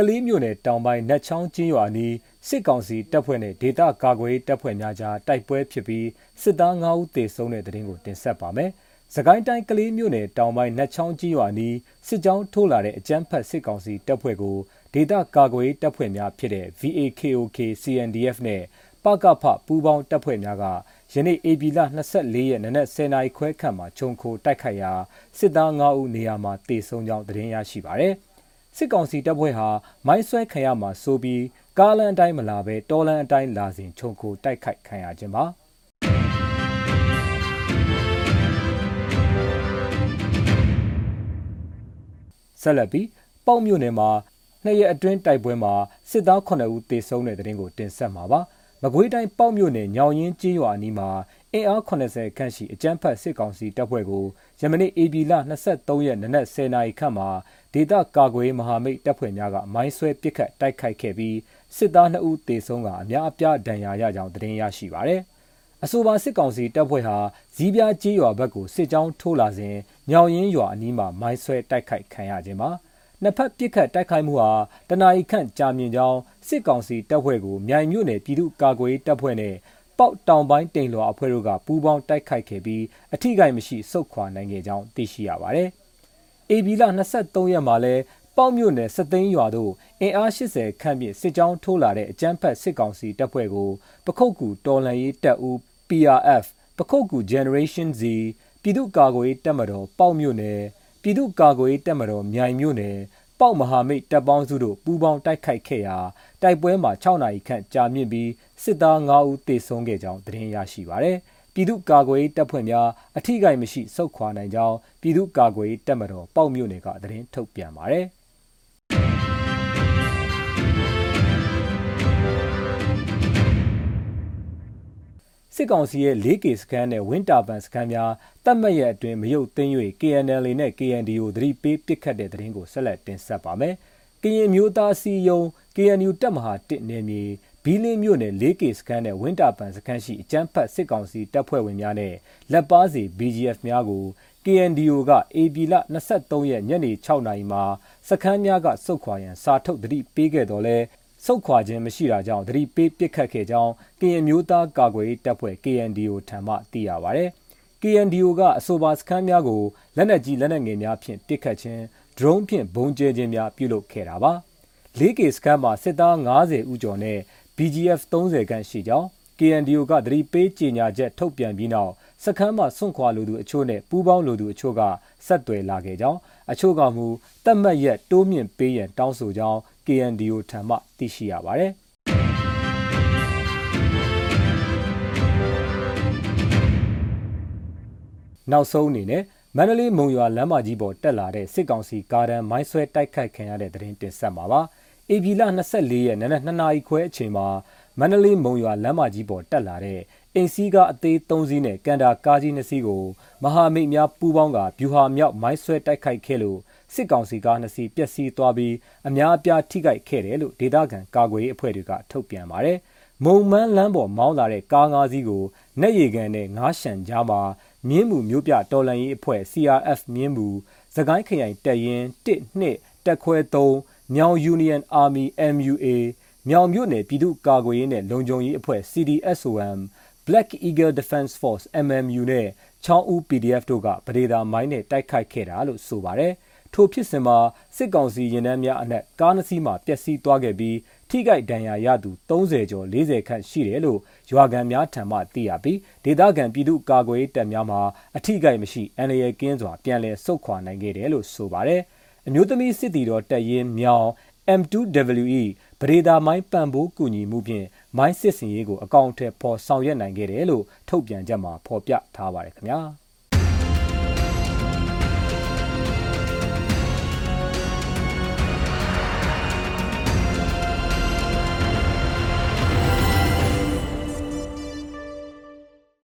ကလေးမျိုးနယ်တောင်ပိုင်းနတ်ချောင်းကျင်းရွာနီးစစ်ကောင်စီတပ်ဖွဲ့နဲ့ဒေသကာကွယ်တပ်ဖွဲ့များကြားတိုက်ပွဲဖြစ်ပြီးစစ်သား9ဦးသေဆုံးတဲ့တဲ့တင်ကိုတင်ဆက်ပါမယ်။စကိုင်းတိုင်းကလေးမျိုးနယ်တောင်ပိုင်းနတ်ချောင်းကျင်းရွာနီးစစ်ကြောင်းထိုးလာတဲ့အကြမ်းဖက်စစ်ကောင်စီတပ်ဖွဲ့ကိုဒေသကာကွယ်တပ်ဖွဲ့များဖြစ်တဲ့ VAKOK CNDF နဲ့ပကဖပူးပေါင်းတပ်ဖွဲ့များကယနေ့ AB လ24ရက်နနက်10:00နာရီခွဲခန့်မှာခြုံခိုတိုက်ခိုက်ရာစစ်သား9ဦးနေရာမှာတေဆုံးကြောင်းသတင်းရရှိပါရယ် စစ်ကောင်စီတပ်ဖွဲ့ဟာမိုင်းဆွဲခံရမှာဆိုပြီးကားလန်အတိုင်းမလာဘဲတောလန်အတိုင်းလာစဉ်ခြုံခိုတိုက်ခိုက်ခံရခြင်းပါဆက်လက်ပြီးပေါ့မြို့နယ်မှာနှစ်ရက်အတွင်းတိုက်ပွဲမှာစစ်သား9ဦးသေဆုံးတဲ့တဲ့တင်ကိုတင်ဆက်မှာပါ မကွေးတိုင်းပေါ့မြို့နယ်ညောင်ရင်ကျေးရွာအနီးမှာအင်အား80ခန့်ရှိအကြမ်းဖက်စစ်ကောင်စီတပ်ဖွဲ့ကိုယမနေ့ AB လ23ရက်နနက်10:00နာရီခန့်မှာဒေသကာကွယ်မဟာမိတ်တပ်ဖွဲ့များကမိုင်းဆွဲပစ်ခတ်တိုက်ခိုက်ခဲ့ပြီးစစ်သား2ဦးသေဆုံးကအများအပြားဒဏ်ရာရကြောင်းသတင်းရရှိပါရယ်။အဆိုပါစစ်ကောင်စီတပ်ဖွဲ့ဟာဇီးပြားကြီးရွာဘက်ကိုစစ်ကြောင်းထိုးလာစဉ်ညောင်ရင်ရွာအနီးမှာမိုင်းဆွဲတိုက်ခိုက်ခံရခြင်းပါ။ နှစ်ဖက်ပစ်ခတ်တိုက်ခိုက်မှုဟာတနအီခန့်ကြာမြင့်ကြောင်းစစ်ကောင်စီတပ်ဖွဲ့ကိုမြိုင်မြို့နယ်ပြည်သူ့ကာကွယ်တပ်ဖွဲ့နဲ့ပေါက်တောင်ပိုင်းတိန်လွာအဖွဲ့တို့ကပူးပေါင်းတိုက်ခိုက်ခဲ့ပြီးအထိကိမရှိစုခွာနိုင်ခဲ့ကြောင်းသိရှိရပါတယ်။ AB လ23ရက်မှာလဲပေါ့မြို့နယ်စသိန်းရွာတို့အင်အား80ခန့်ဖြင့်စစ်ကြောင်းထိုးလာတဲ့အကြမ်းဖက်စစ်ကောင်စီတပ်ဖွဲ့ကိုပခုတ်ကူတော်လှန်ရေးတပ်ဦး PRF ပခုတ်ကူ Generation Z ပြည်သူ့ကာကွယ်ရေးတပ်မတော်ပေါ့မြို့နယ် ပြည်သူ့ကာကွယ်ရေးတပ်မတော်မြိုင်မြို့နယ်ပေါ့မဟာမိတ်တပ်ပေါင်းစုတို့ပူးပေါင်းတိုက်ခိုက်ခဲ့ရာတိုက်ပွဲမှာ6နာရီခန့်ကြာမြင့်ပြီးစစ်သား9ဦးသေဆုံးခဲ့ကြောင်းသတင်းရရှိပါရယ်ပြည်သူ့ကာကွယ်ရေးတပ်ဖွဲ့များအထိကိမရှိစုခွာနိုင်ကြောင်းပြည်သူ့ကာကွယ်ရေးတပ်မတော်ပေါ့မြို့နယ်ကသတင်းထုတ်ပြန်ပါရယ် စစ်ကောင်စီရဲ့ 4K စကန်နဲ့ဝင်းတာပန်စကန်များတတ်မှတ်ရအတွင်းမရုပ်သိမ်း၍ KNL နဲ့ KNDO သတိပေးပစ်ခတ်တဲ့သတင်းကိုဆက်လက်တင်ဆက်ပါမယ်။ကရင်မျိုးသားစီယုံ KNU တပ်မဟာ1နယ်မြေဘီလင်းမြို့နယ် 4K စကန်နဲ့ဝင်းတာပန်စကန်ရှိအကြမ်းဖက်စစ်ကောင်စီတပ်ဖွဲ့ဝင်များနဲ့လက်ပါစီ BGF များကို KNDO က AB လ23ရက်ညနေ6နာရီမှာစခန်းများကစုတ်ခွာရန်စာထုတ်သတိပေးခဲ့တော်လဲ စုတ်ခွာခြင်းမရှိတာကြောင့်သတိပေးပစ်ခတ်ခဲ့ကြောင်းကရင်မျိုးသားကာကွယ်ရေးတပ်ဖွဲ့ KNDO ထံမှသိရပါဗျ။ KNDO ကအဆိုပါစခန်းများကိုလက်နက်ကြီးလက်နက်ငယ်များဖြင့်ပစ်ခတ်ခြင်း drone ဖြင့်ဘုံကျဲခြင်းများပြုလုပ်ခဲ့တာပါ။ 4K စခန်းမှာစစ်သား90ဦးကျော်နဲ့ BGF 30ခန့်ရှိကြောင်း KNDO ကသတိပေးကြေညာချက်ထုတ်ပြန်ပြီးနောက်စခန်းမှာစွန့်ခွာလိုသူအချို့နဲ့ပူးပေါင်းလိုသူအချို့ကဆက်သွယ်လာခဲ့ကြောင်းအချို့ကမူတတ်မှတ်ရက်တိုးမြင့်ပေးရန်တောင်းဆိုကြောင်း KNDO ထံမှသိရှိရပါတယ်။နောက်ဆုံးအနေနဲ့မန္တလေးမုံရွာလမ်းမကြီးပေါ်တက်လာတဲ့စစ်ကောင်စီကားတန်းမိုင်းဆွဲတိုက်ခိုက်ခံရတဲ့တဲ့တင်တင်ဆက်မှာပါ။ AB လ24ရက်နနက်2နာရီခွဲအချိန်မှာမန္တလေးမုံရွာလမ်းမကြီးပေါ်တက်လာတဲ့အိမ်စီးကားအသေး3စီးနဲ့ကန်တာကားကြီး2စီးကိုမဟာမိတ်များပူးပေါင်းကဗျူဟာမြောက်မိုင်းဆွဲတိုက်ခိုက်ခဲ့လို့ စစ်ကောင်စီကား2စီးပျက်စီးသွားပြီးအများအပြားထိခိုက်ခဲ့တယ်လို့ဒေသခံကာကွယ်ရေးအဖွဲ့တွေကထုတ်ပြန်ပါတယ်။မုံမန်းလမ်းပေါ်မောင်းလာတဲ့ကား၅စီးကိုနက်ရီကန်နဲ့ငါးရှန်ကြားမှာမြင်းမှုမျိုးပြတော်လန်ရေးအဖွဲ့ CRF မြင်းမှုသကိုင်းခရိုင်တပ်ရင်း1 2တက်ခွဲ3မြောင် Union Army MUA မြောင်မြို့နယ်ပြည်သူ့ကာကွယ်ရေးနဲ့လုံခြုံရေးအဖွဲ့ CDSOM Black Eagle Defense Force MMU နဲ့ချောင်းဦး PDF တို့ကပဒေသာမိုင်းနဲ့တိုက်ခိုက်ခဲ့တာလို့ဆိုပါတယ်။ ထိုဖြစ်စဉ်မှာစစ်ကောင်စီရင်နှန်းများအနက်ကားနှစ်စီးမှပျက်စီးသွားခဲ့ပြီးထိခိုက်ဒဏ်ရာရသူ30ကျော်40ခန့်ရှိတယ်လို့ရွာကန်များထံမှသိရပြီးဒေသခံပြည်သူ့ကာကွယ်ရေးတပ်များမှအထိခိုက်မရှိအန္တရာယ်ကင်းစွာပြန်လည်ဆုတ်ခွာနိုင်ခဲ့တယ်လို့ဆိုပါတယ်။အမျိုးသမီးစစ်တီတော်တပ်ရင်းမြောင် M2WE ပဒေသာမိုင်းပံ့ပိုးကူညီမှုဖြင့်မိုင်းစစ်စင်ရေးကိုအကောင့်ထဲပေါ်ဆောင်ရွက်နိုင်ခဲ့တယ်လို့ထုတ်ပြန်ချက်မှာဖော်ပြထားပါတယ်ခင်ဗျာ။